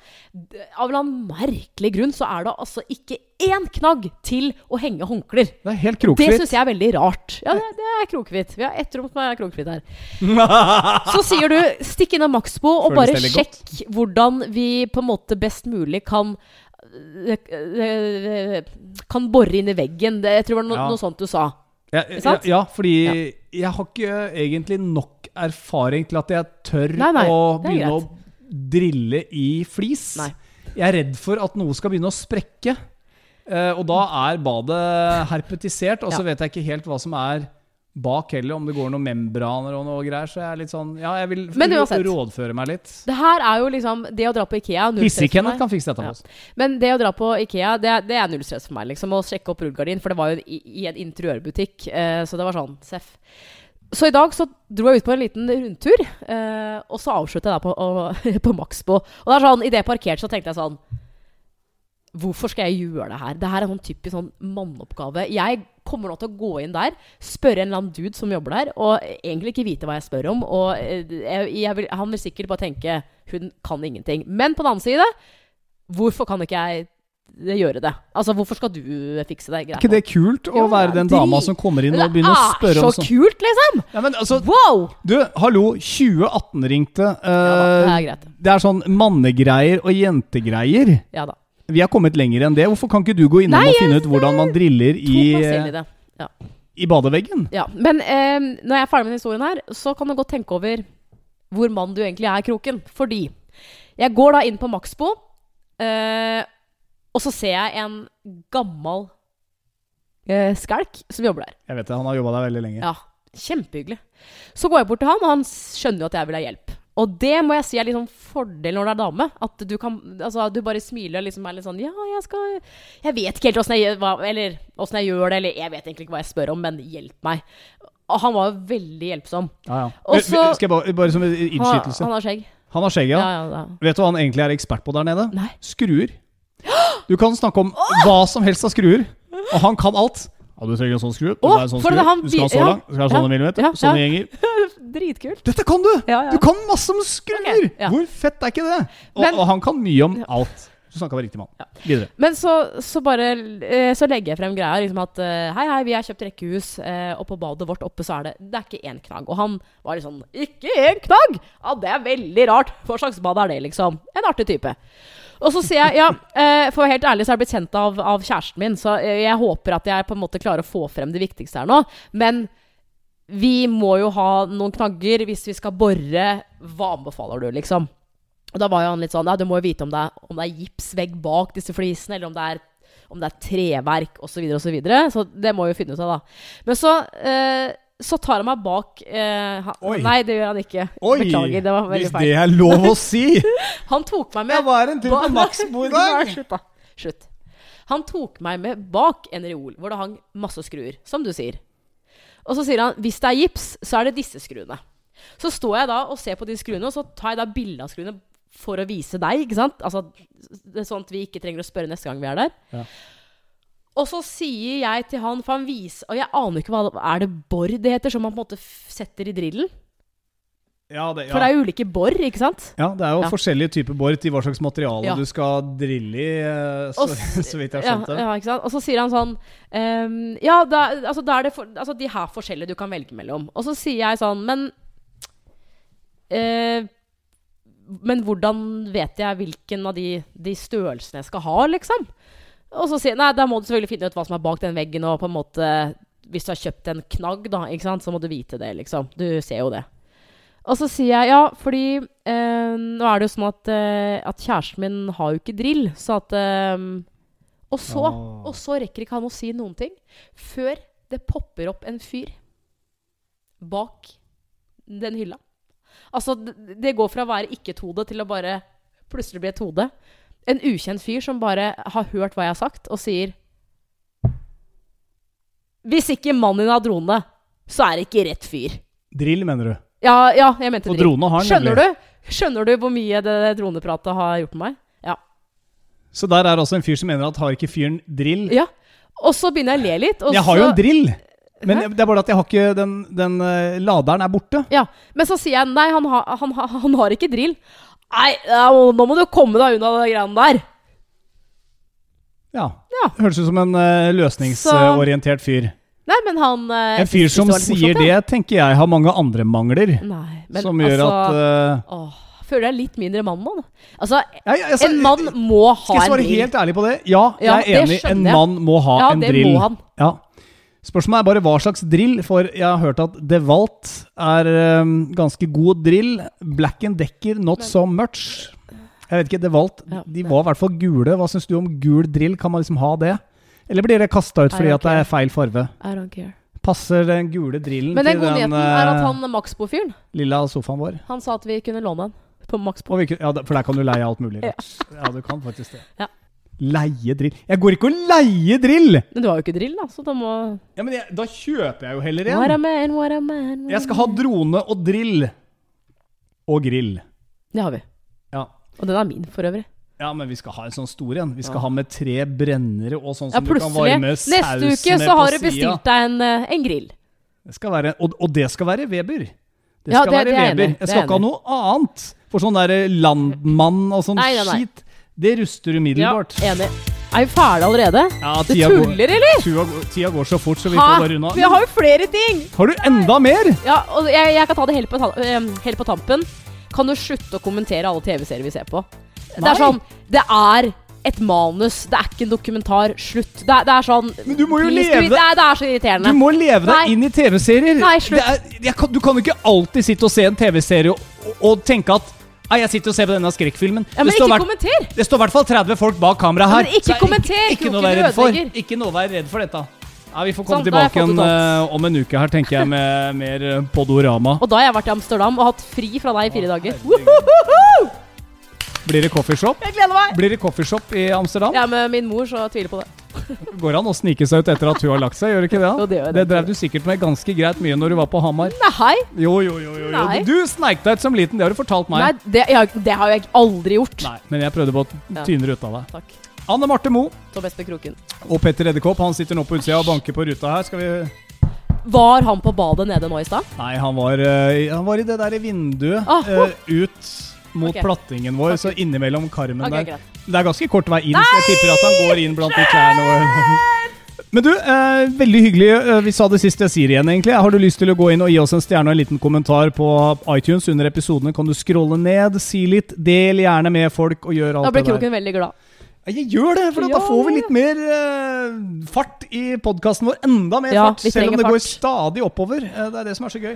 Av en merkelig grunn så er det altså ikke én knagg til å henge håndklær. Det er helt Det krokfritt. syns jeg er veldig rart. Ja, det, det er krokfritt. Vi har ett rom som er krokfritt her. Så sier du stikk innom Maxbo og bare det sjekk hvordan vi på en måte best mulig kan eh, det, Kan bore inn i veggen. Det, jeg tror det var no, Ja. noe sånt du sa. Ja, ja, ja, fordi jeg har ikke egentlig nok erfaring til at jeg tør Nei, nei, å begynne å drille i flis. Nei. Jeg er redd for at noe skal begynne å sprekke. Eh, og da er badet herpetisert, og så vet jeg ikke helt hva som er bak heller, om det går noen membraner og noe greier. Så jeg er litt sånn Ja, jeg vil Men uansett. rådføre meg litt. Det her er jo liksom Det å dra på Ikea Hissig-Kenneth kan fikse dette for oss. Men det å dra på Ikea, det, det er null stress for meg. liksom Å sjekke opp rullegardin, for det var jo i, i en interiørbutikk. Eh, så det var sånn seff. Så i dag så dro jeg ut på en liten rundtur, eh, og så avslutta jeg da på, på Maxbo. Og det er sånn, idet jeg parkerte, så tenkte jeg sånn Hvorfor skal jeg gjøre det her? Det her er sånn typisk sånn manneoppgave. Jeg kommer nå til å gå inn der, spørre en eller annen dude som jobber der, og egentlig ikke vite hva jeg spør om. Og eh, jeg, jeg vil, han vil sikkert bare tenke hun kan ingenting. Men på den annen side, hvorfor kan ikke jeg gjøre det? Altså, hvorfor skal du fikse det? Er ikke det kult å være den dama som kommer inn og begynner å spørre om sånt? så sånn? kult, liksom! Ja, men altså, Wow! du, hallo, 2018 ringte. Ja da, det eh, er greit. det er sånn mannegreier og jentegreier. Ja da. Vi har kommet lenger enn det. Hvorfor kan ikke du gå innom Nei, og finne ut hvordan man driller i, ja. i badeveggen? Ja. Men eh, når jeg er ferdig med historien her, så kan du godt tenke over hvor mann du egentlig er, Kroken. Fordi jeg går da inn på Maxbo, eh, og så ser jeg en gammel eh, skalk som jobber der. Jeg vet det, han har jobba der veldig lenge. Ja, kjempehyggelig. Så går jeg bort til han, og han skjønner jo at jeg vil ha hjelp. Og det må jeg si er litt sånn fordel når det er dame. At du kan Altså, du bare smiler og liksom er litt sånn Ja, jeg skal Jeg vet ikke helt åssen jeg, eller, hvordan jeg gjør det, eller jeg vet egentlig ikke hva jeg spør om, men hjelp meg. Og han var jo veldig hjelpsom. Ja, ja. Også, Skal jeg bare, bare som en Han, innskytelse. han har skjegg. Han har skjegg, ja. Ja, ja, ja. Vet du hva han egentlig er ekspert på der nede? Nei. Skruer. Du kan snakke om hva som helst av skruer, og han kan alt. Ja, du trenger en sånn skru. Å, en sånn for skrue. det han du skal ha så ja, lang, du skal ha sånne ja, millimeter, ja, sånne gjenger. Dritkult. Dette kan du! Ja, ja. Du kan masse om skruer! Okay. Hvor fett er ikke det? Og, Men- og han kan mye om alt. Du snakka med riktig mann. Ja. Videre. Men så, så bare eh, Så legger jeg frem greia liksom at eh, Hei, hei, vi har kjøpt rekkehus, eh, og på badet vårt oppe så er det Det er ikke én knagg. Og han var litt sånn Ikke én knagg?! Ja, det er veldig rart. Hva slags bad er det, liksom? En artig type. Og så sier jeg ja, eh, for å være helt ærlig så er jeg blitt kjent av, av kjæresten min, så jeg håper at jeg på en måte klarer å få frem det viktigste her nå. Men vi må jo ha noen knagger hvis vi skal bore. Hva anbefaler du, liksom? Og da var jo han litt sånn Ja, du må jo vite om det er, om det er gipsvegg bak disse flisene, eller om det er, om det er treverk osv., osv. Så, videre. så det må jo finne ut av, da. Men så eh, så tar han meg bak eh, han. Nei, det gjør han ikke. Oi! Beklager, det var veldig Hvis det er lov å si! Han tok meg med Jeg var en tur på Maxbo i dag! Slutt, da. Slutt. Han tok meg med bak en reol hvor det hang masse skruer, som du sier. Og så sier han hvis det er gips, så er det disse skruene. Så står jeg da og ser på de skruene, og så tar jeg da bilde av skruene for å vise deg. ikke sant? Altså, det er sånn at vi ikke trenger å spørre neste gang vi er der. Ja. Og så sier jeg til han, for han viser Og jeg aner ikke hva det Er det bor det heter, som man på en måte setter i drillen? Ja, det, For det er jo ulike bor, ikke sant? Ja, det er jo Ja. forskjellige typer bor til hva slags materiale Ja. du skal drille i, eh, så, Og så vidt jeg Ja, skjønte. ja, ikke sant? Og så sier han sånn um, Ja, da, altså, da er det for, altså, de her forskjellige du kan velge mellom. Og så sier jeg sånn Men uh, Men hvordan vet jeg hvilken av de, de størrelsene jeg skal ha, liksom? Og så sier Nei, da må du selvfølgelig finne ut hva som er bak den veggen, og på en måte Hvis du har kjøpt en knagg, da, ikke sant, så må du vite det, liksom. Du ser jo det. Og så sier jeg ja, fordi eh, nå er det jo sånn at, eh, at kjæresten min har jo ikke drill, så at eh, Og så, oh. og så rekker ikke han å si noen ting før det popper opp en fyr bak den hylla. Altså, det, det går fra å være ikke et hode til å bare plutselig bli et hode. En ukjent fyr som bare har hørt hva jeg har sagt, og sier Hvis ikke mannen din har drone, så er det ikke rett fyr. Drill, mener du? Ja, ja jeg mente Og drill. drone har han Skjønner nemlig. du? Skjønner du hvor mye det dronepratet har gjort med meg? Ja. Så der er altså en fyr som mener at har ikke fyren drill? ja. Og så begynner jeg å le litt. Jeg har jo en drill! Men Hæ? det er bare at jeg har ikke den, den uh, laderen er borte. Ja, Men så sier jeg nei, han, ha, han, han har ikke drill. Nei, nå må du komme deg unna de greiene der. Ja. Ja. Høres ut som en uh, løsningsorientert fyr. Nei, men han uh, En fyr som sier det, ja. tenker jeg har mange andre mangler. Nei, men som gjør altså, at uh, Åh, føler jeg litt mindre mann nå. Altså, jeg, jeg, jeg, en mann må ha Skal jeg svare helt ærlig på det? Ja, Ja, jeg er enig. En mann må ha Ja, en det må han. Ja. Spørsmålet er bare hva slags drill, for jeg har hørt at DeWalt er um, ganske god drill. Black and Decker, not Men- so much. Jeg vet ikke, DeWalt Ja, de var i hvert fall gule. Hva syns du om gul drill? Kan man liksom ha det? Eller blir det kasta ut fordi at det er feil farve? I don't care. Passer den gule drillen Men den til gode den nyheten er at eh, han Maxbo-fyren lilla sofaen vår? Han sa at vi kunne låne den på Maxbo. Ja, for der kan du leie alt mulig. Ja. Ja, du kan faktisk det. Ja. Leie drill Jeg går ikke og leier drill! Men du har jo ikke drill, da, så da må Ja, men jeg, Da kjøper jeg jo heller What a man, what a man. what Jeg skal ha drone og drill. Og grill. Det har vi. Ja. Og den er min, for øvrig. ja, men vi skal ha en sånn stor en. Vi skal Ja. ha med tre brennere og sånn Ja, du kan varme saus Neste uke så har du bestilt deg en, eh, en grill. Det skal være, og, og det skal være Weber. Det Ja, skal det- være det er Weber. Jeg skal ikke ha noe annet. For sånn der landmann og sånn Nei, nei, nei. skit, det ruster Ja, umiddelbart. enig. Er vi ferdige allerede? Ja, går, tuller, eller? tida, går- så fort, så vi får bare unna. Vi har jo flere ting! Har du enda mer? Ja, og jeg, jeg kan ta det helt på, eh, helt på tampen. Kan du slutte å kommentere alle TV-serier vi ser på? Det er sånn Det er et manus, det er ikke en dokumentar. Slutt. Det er, det er sånn Men du må jo leve det, er, det er så Du må leve deg Nei. inn i TV-serier. Nei, slutt. Det er- kan- Du kan jo ikke alltid sitte og se en TV-serie og, og, og tenke at Nei, jeg sitter og ser på denne skrekkfilmen. Ja, men det, står ikke kommenter! det står i hvert fall 30 folk bak kamera Ja, her. men ikke er kommenter, Ikke, ikke noe være redd for. Ikke noe å være redd for dette. Ja, Vi får komme Sånn, tilbake igjen uh, eh, om en uke her, tenker jeg, med mer eh, Podorama. Og da har jeg vært i Amsterdam og hatt fri fra deg i fire dager. Blir det coffeeshop? Jeg gleder meg! Blir det coffeeshop i Amsterdam? Ja, med min mor, så tviler på det. Går an å snike seg ut etter at hun har lagt seg, gjør det ikke det? Jo, det Det drev du sikkert med ganske greit mye når du var på Hamar. Nei, Jo, jo, jo. jo, jo. Nei. Du sneik deg ut som liten, det har du fortalt meg. nei det, jeg, det har jeg aldri gjort. Nei, men jeg prøvde på å tyne det ut av deg. Takk. Anne Marte Moe Tom Kroken. og Petter Edderkopp han sitter nå på utsida og banker på ruta her. Skal vi Var han på badet nede nå i stad? Nei, han var, uh, han var i det der vinduet Ah, uh, ut mot okay. plattingen vår, okay. så innimellom karmen okay, der. greit. Det er ganske kort vei inn, så jeg tipper at han går inn blant de klærne. Og Men du, eh, veldig hyggelig. Eh, vi sa det sist, jeg sier igjen, egentlig. Har du lyst til å gå inn og gi oss en stjerne og en liten kommentar på iTunes under episodene, kan du scrolle ned, si litt, del gjerne med folk og gjør alt det der. Da blir Kroken veldig glad. Jeg gjør det, for da får vi litt mer eh, fart i podkasten vår. Enda mer Ja, fart, selv om det det går stadig oppover. Eh, det er det som er så gøy.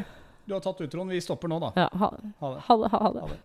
Du har tatt utroen. Vi stopper nå, da. Ja, ha, ha det. Ha det. Ha det.